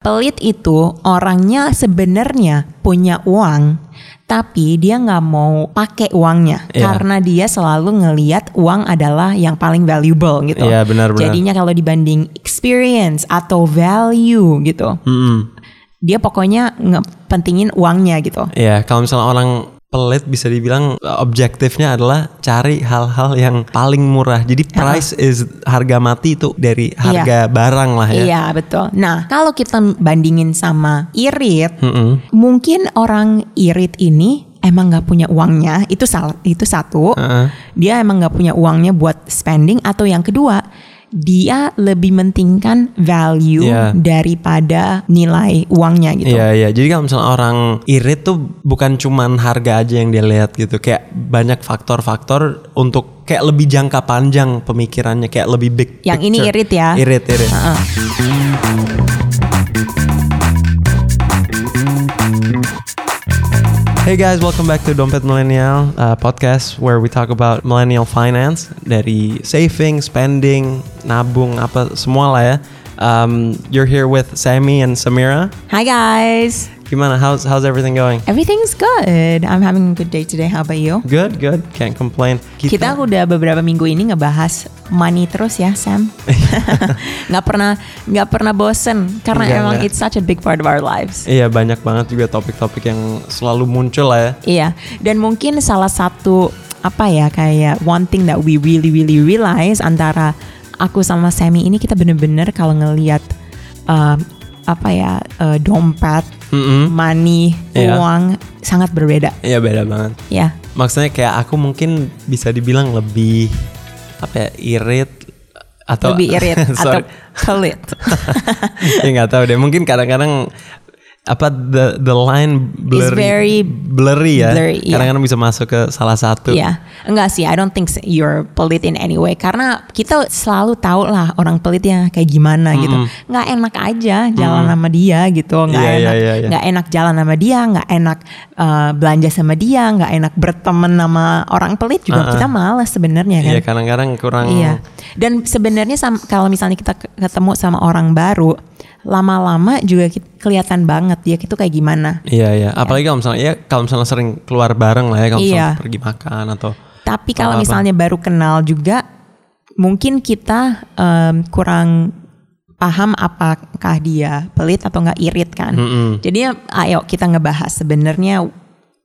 Pelit itu orangnya sebenarnya punya uang, tapi dia nggak mau pakai uangnya Iya. karena dia selalu ngeliat uang adalah yang paling valuable gitu. Iya, benar-benar. Jadinya kalau dibanding experience atau value gitu, Mm-mm. dia pokoknya ngepentingin uangnya gitu. Iya, kalau misalnya orang pelit bisa dibilang uh, objektifnya adalah cari hal-hal yang paling murah. Jadi price is harga mati itu dari harga barang lah ya. Iya betul. Nah kalau kita bandingin sama irit, Mm-mm. mungkin orang irit ini emang nggak punya uangnya itu sal itu satu. Heeh. Dia emang nggak punya uangnya buat spending atau yang kedua dia lebih mentingkan value Iya. daripada nilai uangnya gitu. Iya iya. Jadi kalau misalnya orang irit tuh bukan cuman harga aja yang dia lihat gitu. Kayak banyak faktor-faktor untuk kayak lebih jangka panjang pemikirannya kayak lebih big. Yang ini picture. irit ya. Irit irit. Heeh. Hey guys, welcome back to Dompet Millennial uh, podcast where we talk about millennial finance dari saving, spending, nabung apa semua lah ya. Um, you're here with Sammy and Samira. Hi guys, Gimana? How's how's everything going? everything's good. I'm having a good day today. How about you? Good, good. Can't complain. Kita udah beberapa minggu ini ngebahas money terus ya Sam. nggak pernah nggak pernah bosen karena Enggak, emang enggak. it's such a big part of our lives. Iya banyak banget juga topik-topik yang selalu muncul lah ya. Iya, dan mungkin salah satu apa ya kayak one thing that we really really realize antara aku sama Sammy ini kita bener-bener kalau ngelihat um, apa ya uh, dompet, Mm-mm. money, Iya. uang sangat berbeda. Iya beda banget. Ya, Maksudnya kayak aku mungkin bisa dibilang lebih apa ya irit atau lebih irit atau pelit. ya nggak tahu deh. Mungkin kadang-kadang apa the the line blurry, very blurry ya. blurry, iya. Kadang-kadang bisa masuk ke salah satu. Iya, enggak sih. I don't think you're pelit in any way karena kita selalu tahu lah orang pelitnya kayak gimana gitu. Nggak enak aja jalan sama dia gitu. Nggak iya, enak, iya, iya. nggak enak jalan sama dia, nggak enak uh, belanja sama dia, nggak enak berteman sama orang pelit juga. Kita malas sebenarnya kan. Iya kadang-kadang kurang. Iya. Dan sebenarnya kalau misalnya kita ke- ketemu sama orang baru, lama-lama juga kelihatan banget dia itu kayak gimana. Iya iya. Apalagi kalau misalnya ya kalau misalnya sering keluar bareng lah ya kalau misalnya Iya. pergi makan atau Tapi kalau Apa-apa. misalnya baru kenal juga, mungkin kita em, kurang paham apakah dia pelit atau nggak irit kan. Mm-mm. Jadi ayo kita ngebahas sebenarnya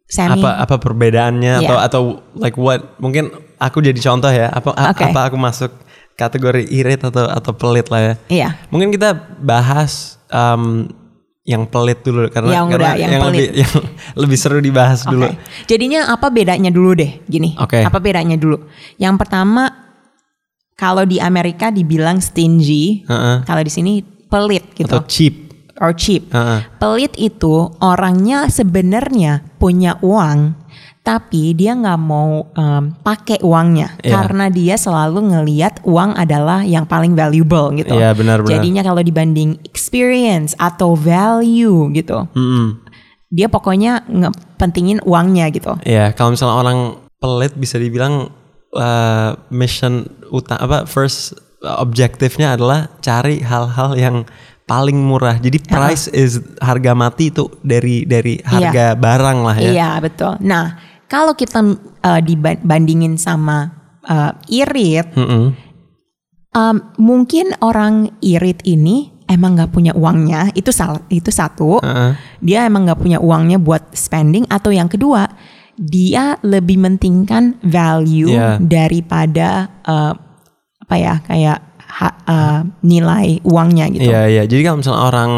Sammy. apa apa perbedaannya Iya. atau atau like what mungkin aku jadi contoh ya apa Oke. apa aku masuk kategori irit atau atau pelit lah ya. Iya. Mungkin kita bahas um, yang pelit dulu karena Yang karena udah, yang lebih pelit. yang lebih seru dibahas Oke. dulu. Jadinya apa bedanya dulu deh, gini. Oke. Apa bedanya dulu? Yang pertama, kalau di Amerika dibilang stingy, Heeh. kalau di sini pelit gitu. Atau cheap. or cheap. Heeh. Pelit itu orangnya sebenarnya punya uang, tapi dia nggak mau em, pakai uangnya Iya. karena dia selalu ngeliat uang adalah yang paling valuable gitu. Iya, benar-benar. Jadinya kalau dibanding experience atau value gitu, Mm-mm. dia pokoknya ngepentingin uangnya gitu. Iya, kalau misalnya orang pelit bisa dibilang uh, mission utama apa first uh, objektifnya adalah cari hal-hal yang paling murah. Jadi price is harga mati itu dari dari harga barang lah ya. Iya betul. Nah kalau kita uh, dibandingin sama uh, irit, Mm-mm. um, mungkin orang irit ini emang nggak punya uangnya itu salah itu satu. Heeh. Dia emang nggak punya uangnya buat spending atau yang kedua dia lebih mentingkan value Iya. daripada uh, apa ya kayak ha- uh, nilai uangnya gitu. Iya iya. Jadi kalau misalnya orang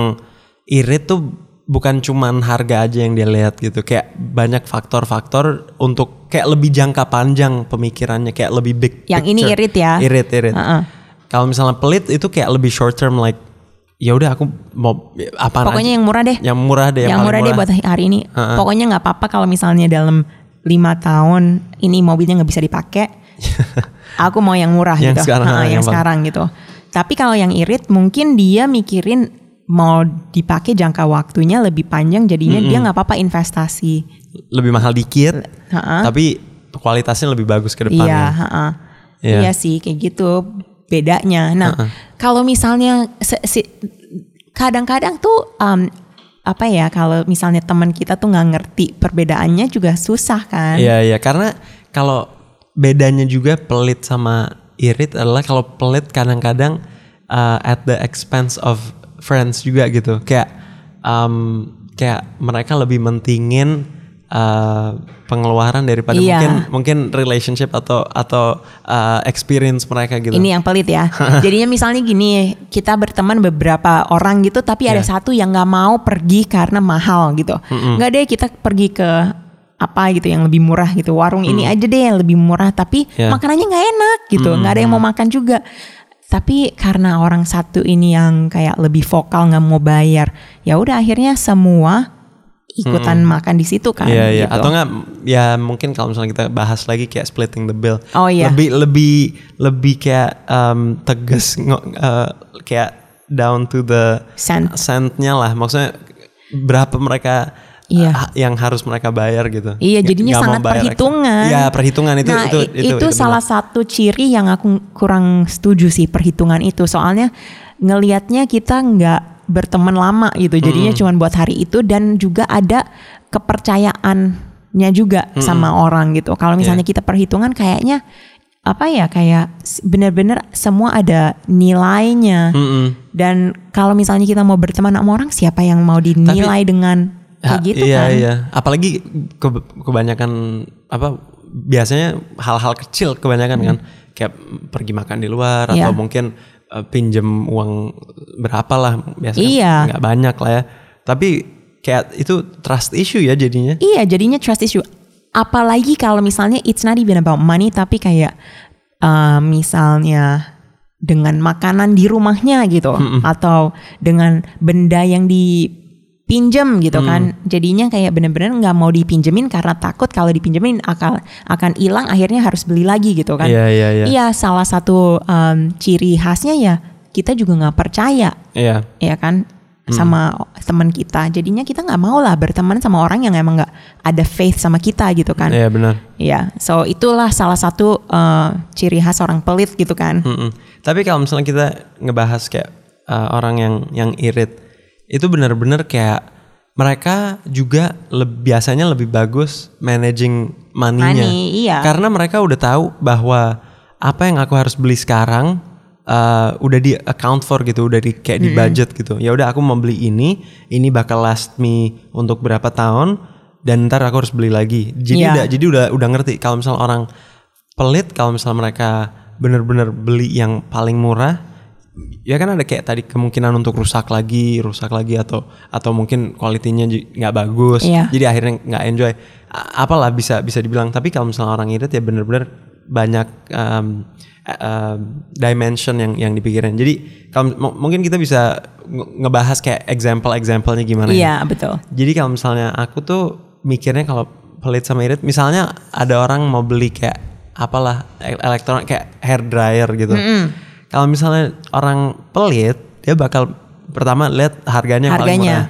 irit tuh bukan cuman harga aja yang dia lihat gitu. Kayak banyak faktor-faktor untuk kayak lebih jangka panjang pemikirannya kayak lebih big. Yang ini irit ya. Irit irit. Heeh. Kalau misalnya pelit itu kayak lebih short term like ya udah aku mau apa Pokoknya yang murah deh. yang murah deh yang paling murah, deh buat hari ini. Heeh. Pokoknya nggak apa-apa kalau misalnya dalam lima tahun ini mobilnya nggak bisa dipakai. aku mau yang murah Yang gitu. sekarang, Heeh, yang yang sekarang gitu. Tapi kalau yang irit mungkin dia mikirin mau dipakai jangka waktunya lebih panjang jadinya dia nggak apa-apa investasi. lebih mahal dikit Heeh. tapi kualitasnya lebih bagus ke Iya, depannya. heeh. Iya. iya sih kayak gitu bedanya. Nah, kalau misalnya kadang-kadang tuh um, apa ya kalau misalnya teman kita tuh nggak ngerti perbedaannya juga susah kan? Iya iya karena kalau bedanya juga pelit sama irit adalah kalau pelit kadang-kadang uh, at the expense of friends juga gitu kayak um, kayak mereka lebih mentingin uh, pengeluaran daripada Iya. mungkin mungkin relationship atau atau uh, experience mereka gitu. Ini yang pelit ya. Jadinya misalnya gini, kita berteman beberapa orang gitu, tapi ada Iya. satu yang nggak mau pergi karena mahal gitu. Nggak deh kita pergi ke apa gitu yang lebih murah gitu. Warung ini aja deh yang lebih murah, tapi Iya. makanannya nggak enak gitu. Nggak ada yang mau makan juga. Tapi karena orang satu ini yang kayak lebih vokal nggak mau bayar, ya udah akhirnya semua ikutan makan di situ kan. Iya iya gitu. atau enggak ya mungkin kalau misalnya kita bahas lagi kayak splitting the bill. Oh, iya. Lebih lebih lebih kayak um, tegas uh, kayak down to the Cent. centnya lah. Maksudnya berapa mereka Iya. uh, yang harus mereka bayar gitu. Iya, jadinya sangat perhitungan. Iya, perhitungan itu nah, itu i- itu, itu, salah satu ciri yang aku kurang setuju sih perhitungan itu. Soalnya ngelihatnya kita nggak berteman lama gitu. Jadinya cuma buat hari itu dan juga ada kepercayaannya juga sama orang gitu. Kalau misalnya Iya. kita perhitungan kayaknya apa ya kayak bener-bener semua ada nilainya. Mm-mm. Dan kalau misalnya kita mau berteman sama orang, siapa yang mau dinilai dengan kayak Ha, gitu iya, kan? Iya, Apalagi ke- kebanyakan apa biasanya hal-hal kecil kebanyakan kan kayak pergi makan di luar Hmm. Iya. atau mungkin uh, pinjem uang berapa lah biasanya Iya. nggak banyak lah ya. Tapi kayak itu trust issue ya jadinya. Iya, jadinya trust issue. Apalagi kalau misalnya it's not even about money, tapi kayak uh, misalnya dengan makanan di rumahnya gitu, atau dengan benda yang dipinjem gitu Mm. kan. Jadinya kayak bener-bener nggak mau dipinjemin karena takut kalau dipinjemin akan akan hilang, akhirnya harus beli lagi gitu kan. Iya iya iya. Iya, salah satu um, ciri khasnya ya kita juga nggak percaya Iya. ya kan sama teman kita jadinya kita nggak mau lah berteman sama orang yang emang nggak ada faith sama kita gitu kan Iya benar. ya so itulah salah satu uh, ciri khas orang pelit gitu kan Mm-mm. Tapi kalau misalnya kita ngebahas kayak uh, orang yang yang irit, itu benar-benar kayak mereka juga leb- biasanya lebih bagus managing money-nya. Money, iya. Karena mereka udah tahu bahwa apa yang aku harus beli sekarang uh, udah di account for gitu, udah di kayak di budget gitu. Ya udah aku mau beli ini, ini bakal last me untuk berapa tahun dan ntar aku harus beli lagi. Jadi Iya. udah jadi udah udah ngerti kalau misalnya orang pelit kalau misalnya mereka bener-bener beli yang paling murah ya kan ada kayak tadi kemungkinan untuk rusak lagi rusak lagi atau atau mungkin kualitinya nggak bagus Iya. jadi akhirnya nggak enjoy. Apalah bisa bisa dibilang tapi kalau misalnya orang irit ya bener-bener banyak um, um, dimension yang yang dipikirin. Jadi kalau mungkin kita bisa nge- ngebahas kayak example-examplenya gimana ya. Iya betul. Jadi kalau misalnya aku tuh mikirnya kalau pelit sama irit, misalnya ada orang mau beli kayak apalah e- elektronik kayak hair dryer gitu. Kalau misalnya orang pelit, dia bakal pertama lihat harganya yang paling Harganya. murah.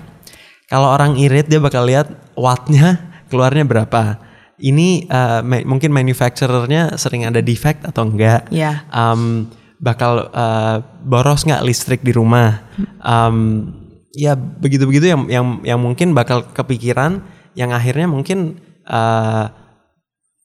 Kalau orang irit dia bakal lihat wattnya keluarnya berapa. Ini uh, ma- mungkin manufacturernya sering ada defect atau enggak. Iya. Um, bakal uh, boros nggak listrik di rumah. Um, ya begitu-begitu yang yang yang mungkin bakal kepikiran yang akhirnya mungkin uh,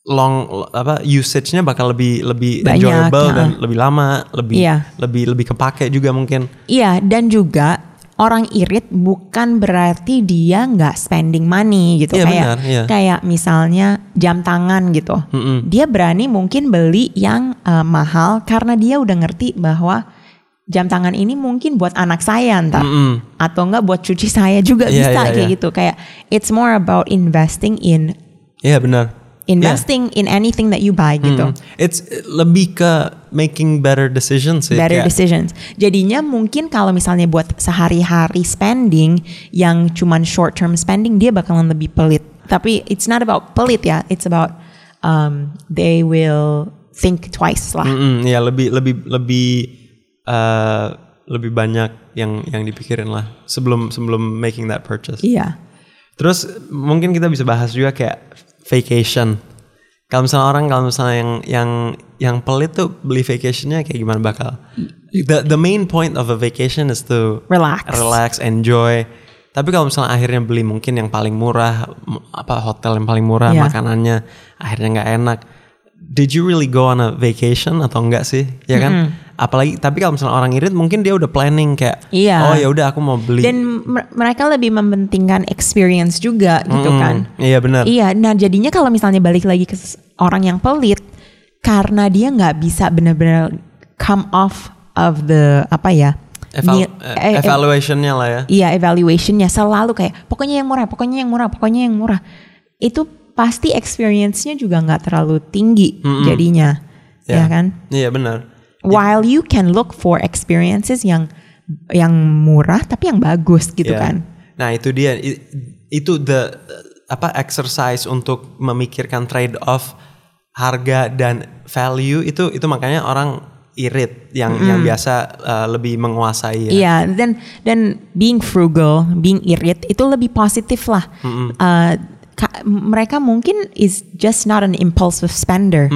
long apa usage-nya bakal lebih lebih Banyak, enjoyable ya. dan lebih lama, lebih Iya. lebih lebih kepake juga mungkin. iya dan juga orang irit bukan berarti dia nggak spending money gitu Iya, kayak benar, iya. kayak misalnya jam tangan gitu Mm-mm. dia berani mungkin beli yang uh, mahal karena dia udah ngerti bahwa jam tangan ini mungkin buat anak saya ntar Mm-mm. atau enggak buat cuci saya juga Iya, bisa iya, kayak iya. gitu kayak it's more about investing in Iya benar. Investing in anything that you buy gitu Mm. It's lebih ke making better decisions sih. better kayak- decisions jadinya mungkin kalau misalnya buat sehari-hari spending yang cuman short term spending dia bakalan lebih pelit tapi it's not about pelit ya it's about um, they will think twice lah Mm-mm, ya lebih lebih lebih eh, lebih banyak yang yang dipikirin lah sebelum sebelum making that purchase. iya Terus mungkin kita bisa bahas juga kayak vacation. Kalau misalnya orang kalau misalnya yang yang yang pelit tuh beli vacationnya kayak gimana bakal? The the main point of a vacation is to Relax. relax, enjoy. Tapi kalau misalnya akhirnya beli mungkin yang paling murah, apa hotel yang paling murah, Iya. makanannya akhirnya nggak enak. Did you really go on a vacation atau enggak sih? Ya kan? Apalagi tapi kalau misalnya orang irit mungkin dia udah planning kayak Iya. oh ya udah aku mau beli. Dan mer- mereka lebih mementingkan experience juga gitu Mm, kan. Iya benar. Iya, nah jadinya kalau misalnya balik lagi ke orang yang pelit, karena dia nggak bisa benar-benar come off of the apa ya? Eval- eh, eh, eh, evaluationnya lah ya. Iya evaluationnya selalu kayak pokoknya yang murah, pokoknya yang murah, pokoknya yang murah. Itu pasti experience-nya juga nggak terlalu tinggi jadinya, ya kan? Iya benar. While you can look for experiences yang yang murah tapi yang bagus gitu Iya. kan? Nah itu dia itu the apa exercise untuk memikirkan trade off harga dan value itu itu makanya orang irit yang yang biasa uh, lebih menguasai ya. Iya, dan dan being frugal, being irit itu lebih positif lah. Uh, ka- mereka mungkin is just not an impulsive spender.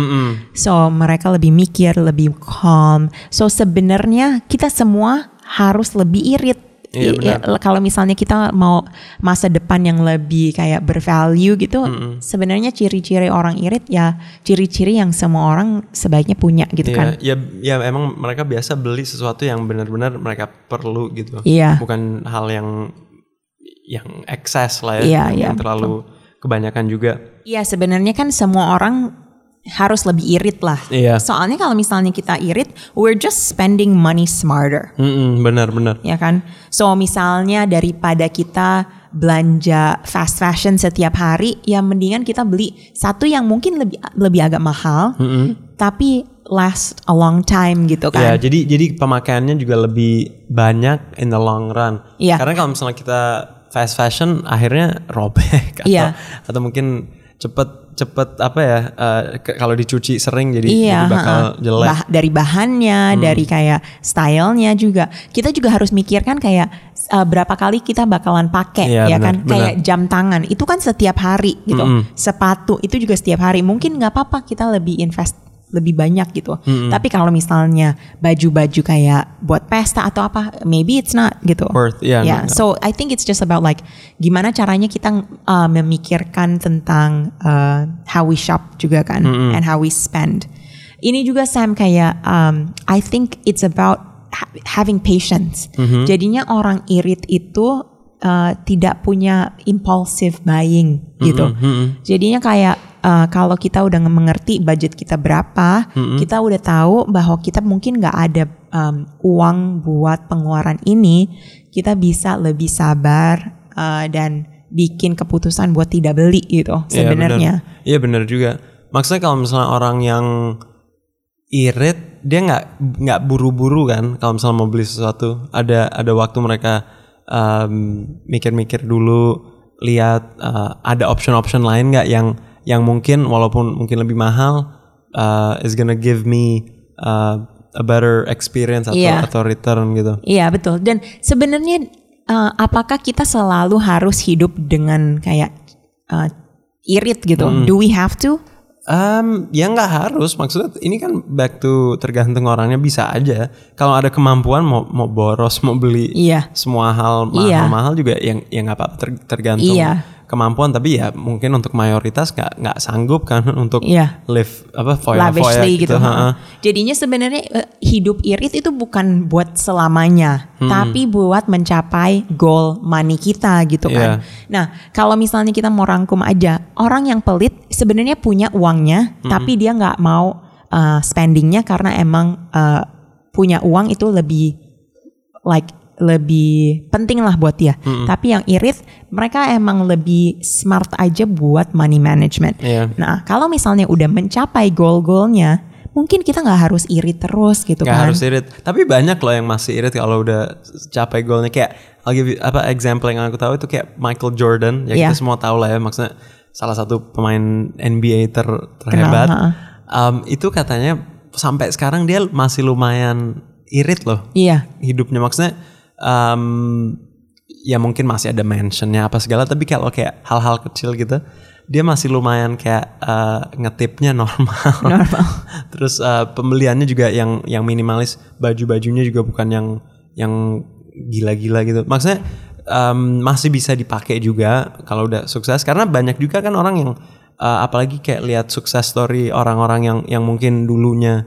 So mereka lebih mikir, lebih calm. So sebenarnya kita semua harus lebih irit. Iya, kalau misalnya kita mau masa depan yang lebih kayak bervalue gitu, sebenarnya ciri-ciri orang irit ya ciri-ciri yang semua orang sebaiknya punya gitu kan. Iya, ya, ya emang mereka biasa beli sesuatu yang benar-benar mereka perlu gitu. Iya. Bukan hal yang yang excess lah ya, Iya, yang, yang terlalu kebanyakan juga. Iya sebenarnya kan semua orang harus lebih irit lah. Iya. Soalnya kalau misalnya kita irit, we're just spending money smarter, Mm-mm, benar-benar. ya kan? So misalnya daripada kita belanja fast fashion setiap hari, ya mendingan kita beli satu yang mungkin lebih lebih agak mahal, tapi last a long time gitu kan? jadi jadi pemakaiannya juga lebih banyak in the long run. Iya. Karena kalau misalnya kita fast fashion akhirnya robek atau Iya. atau mungkin cepet cepet apa ya ke- kalau dicuci sering jadi, Iya, jadi bakal ha-ha. jelek. Bah- dari bahannya, dari kayak stylenya juga. Kita juga harus mikirkan kayak uh, berapa kali kita bakalan pakai, Iya, ya benar, kan? benar. Kayak jam tangan itu kan setiap hari gitu. Sepatu itu juga setiap hari. Mungkin nggak apa-apa kita lebih invest lebih banyak gitu. Tapi kalau misalnya baju-baju kayak buat pesta atau apa, maybe it's not gitu. Worth, iya, Yeah, no, no. So I think it's just about like gimana caranya kita uh, memikirkan tentang uh, how we shop juga kan and how we spend. Ini juga Sam kayak um, I think it's about ha- having patience. Jadinya orang irit itu uh, tidak punya impulsive buying gitu. Jadinya kayak uh, kalau kita udah mengerti budget kita berapa, kita udah tahu bahwa kita mungkin nggak ada um, uang buat pengeluaran ini, kita bisa lebih sabar uh, dan bikin keputusan buat tidak beli gitu Iya, sebenarnya. benar. Iya benar juga. Maksudnya kalau misalnya orang yang irit dia nggak nggak buru-buru kan kalau misalnya mau beli sesuatu ada ada waktu mereka um, mikir-mikir dulu lihat uh, ada option-option lain nggak yang yang mungkin walaupun mungkin lebih mahal uh, is gonna give me uh, a better experience atau Iya. atau return gitu. Iya betul. Dan sebenarnya uh, apakah kita selalu harus hidup dengan kayak uh, irit gitu? Do we have to? Um, ya nggak harus maksudnya ini kan back to tergantung orangnya bisa aja kalau ada kemampuan mau mau boros mau beli Iya. semua hal Iya. mahal-mahal juga yang yang nggak apa-apa ter- tergantung Iya. Kemampuan tapi ya mungkin untuk mayoritas nggak nggak sanggup kan untuk Iya. live apa foya lavishly gitu. ha-ha. ha. Jadinya sebenarnya eh, hidup irit itu bukan buat selamanya, Hmm. tapi buat mencapai goal money kita gitu kan. Iya. Nah, kalau misalnya kita mau rangkum aja, orang yang pelit sebenarnya punya uangnya, Hmm. tapi dia nggak mau uh, spendingnya karena emang uh, punya uang itu lebih like lebih penting lah buat dia. Tapi yang irit mereka emang lebih smart aja buat money management. Iya. Nah, kalau misalnya udah mencapai goal-goalnya, mungkin kita nggak harus irit terus gitu nggak kan? harus irit tapi banyak loh yang masih irit kalau udah capai goalnya kayak I'll give you, apa example yang aku tahu itu kayak Michael Jordan ya Iya. kita semua tahu lah ya maksudnya salah satu pemain NBA ter, terhebat ha-ha. Um, itu katanya sampai sekarang dia masih lumayan irit loh Iya, hidupnya maksudnya um, ya mungkin masih ada mentionnya apa segala tapi kalau kayak hal-hal kecil gitu dia masih lumayan kayak uh, ngetipnya normal. Normal. Terus uh, pembeliannya juga yang yang minimalis, baju-bajunya juga bukan yang yang gila-gila gitu. Maksudnya um, masih bisa dipakai juga kalau udah sukses karena banyak juga kan orang yang uh, apalagi kayak lihat sukses story orang-orang yang yang mungkin dulunya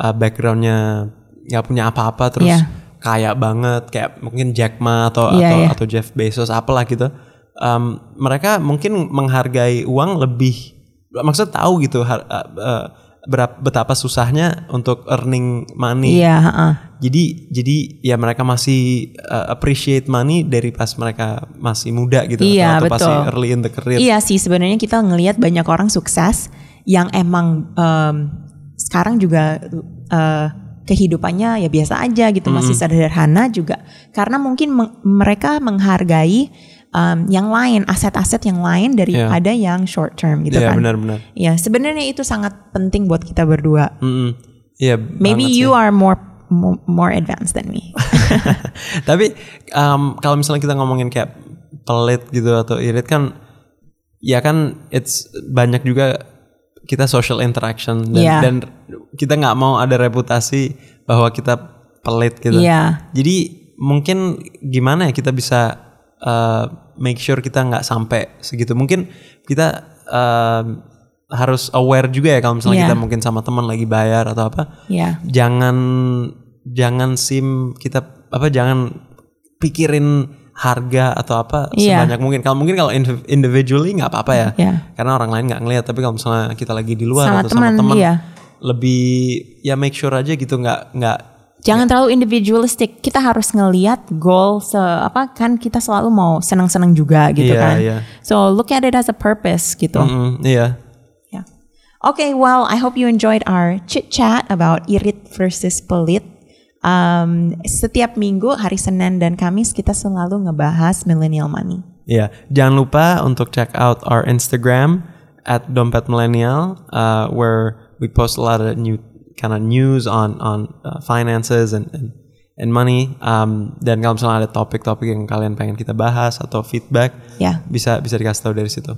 uh, backgroundnya nggak punya apa-apa terus Iya. Kaya banget kayak mungkin Jack Ma atau Iya, atau iya. atau Jeff Bezos apalah gitu. Um, mereka mungkin menghargai uang lebih maksud tahu gitu har- uh, uh, berapa betapa susahnya untuk earning money. Iya, heeh. Jadi jadi ya mereka masih uh, appreciate money dari pas mereka masih muda gitu Iya, atau, betul. early in the career. Iya sih sebenarnya kita ngelihat banyak orang sukses yang emang em, sekarang juga eh, kehidupannya ya biasa aja gitu masih sederhana juga karena mungkin meng- mereka menghargai em, yang lain aset-aset yang lain daripada yang short term gitu Iya kan. benar-benar. Iya sebenarnya itu sangat penting buat kita berdua. Mm-mm. Iya. Maybe banget you sih. are more mo- more advanced than me. Tapi um, kalau misalnya kita ngomongin kayak pelit gitu atau irit kan, ya kan it's banyak juga kita social interaction dan, Iya. dan kita nggak mau ada reputasi bahwa kita pelit gitu. Iya. Jadi mungkin gimana ya kita bisa uh, make sure kita nggak sampai segitu. Mungkin kita um, harus aware juga ya kalau misalnya Iya. kita mungkin sama teman lagi bayar atau apa Iya. jangan jangan sim kita apa jangan pikirin harga atau apa Iya. sebanyak mungkin kalau mungkin kalau indiv- individually nggak apa-apa ya Iya. karena orang lain nggak ngelihat tapi kalau misalnya kita lagi di luar Sama atau teman, sama teman iya. lebih ya make sure aja gitu nggak nggak Jangan terlalu individualistic. Kita harus ngeliat goal se apa kan kita selalu mau senang-senang juga gitu Iya, kan. iya. So look at it as a purpose gitu. Mm, iya Yeah. Okay, well, I hope you enjoyed our chit chat about irit versus pelit. Um, setiap minggu hari Senin dan Kamis kita selalu ngebahas millennial money. Iya, jangan lupa untuk check out our Instagram at dompet millennial, uh, where we post a lot of new kind of news on on uh, finances and, and and money. Um, dan kalau misalnya ada topik-topik yang kalian pengen kita bahas atau feedback, Ya. bisa bisa dikasih tahu dari situ.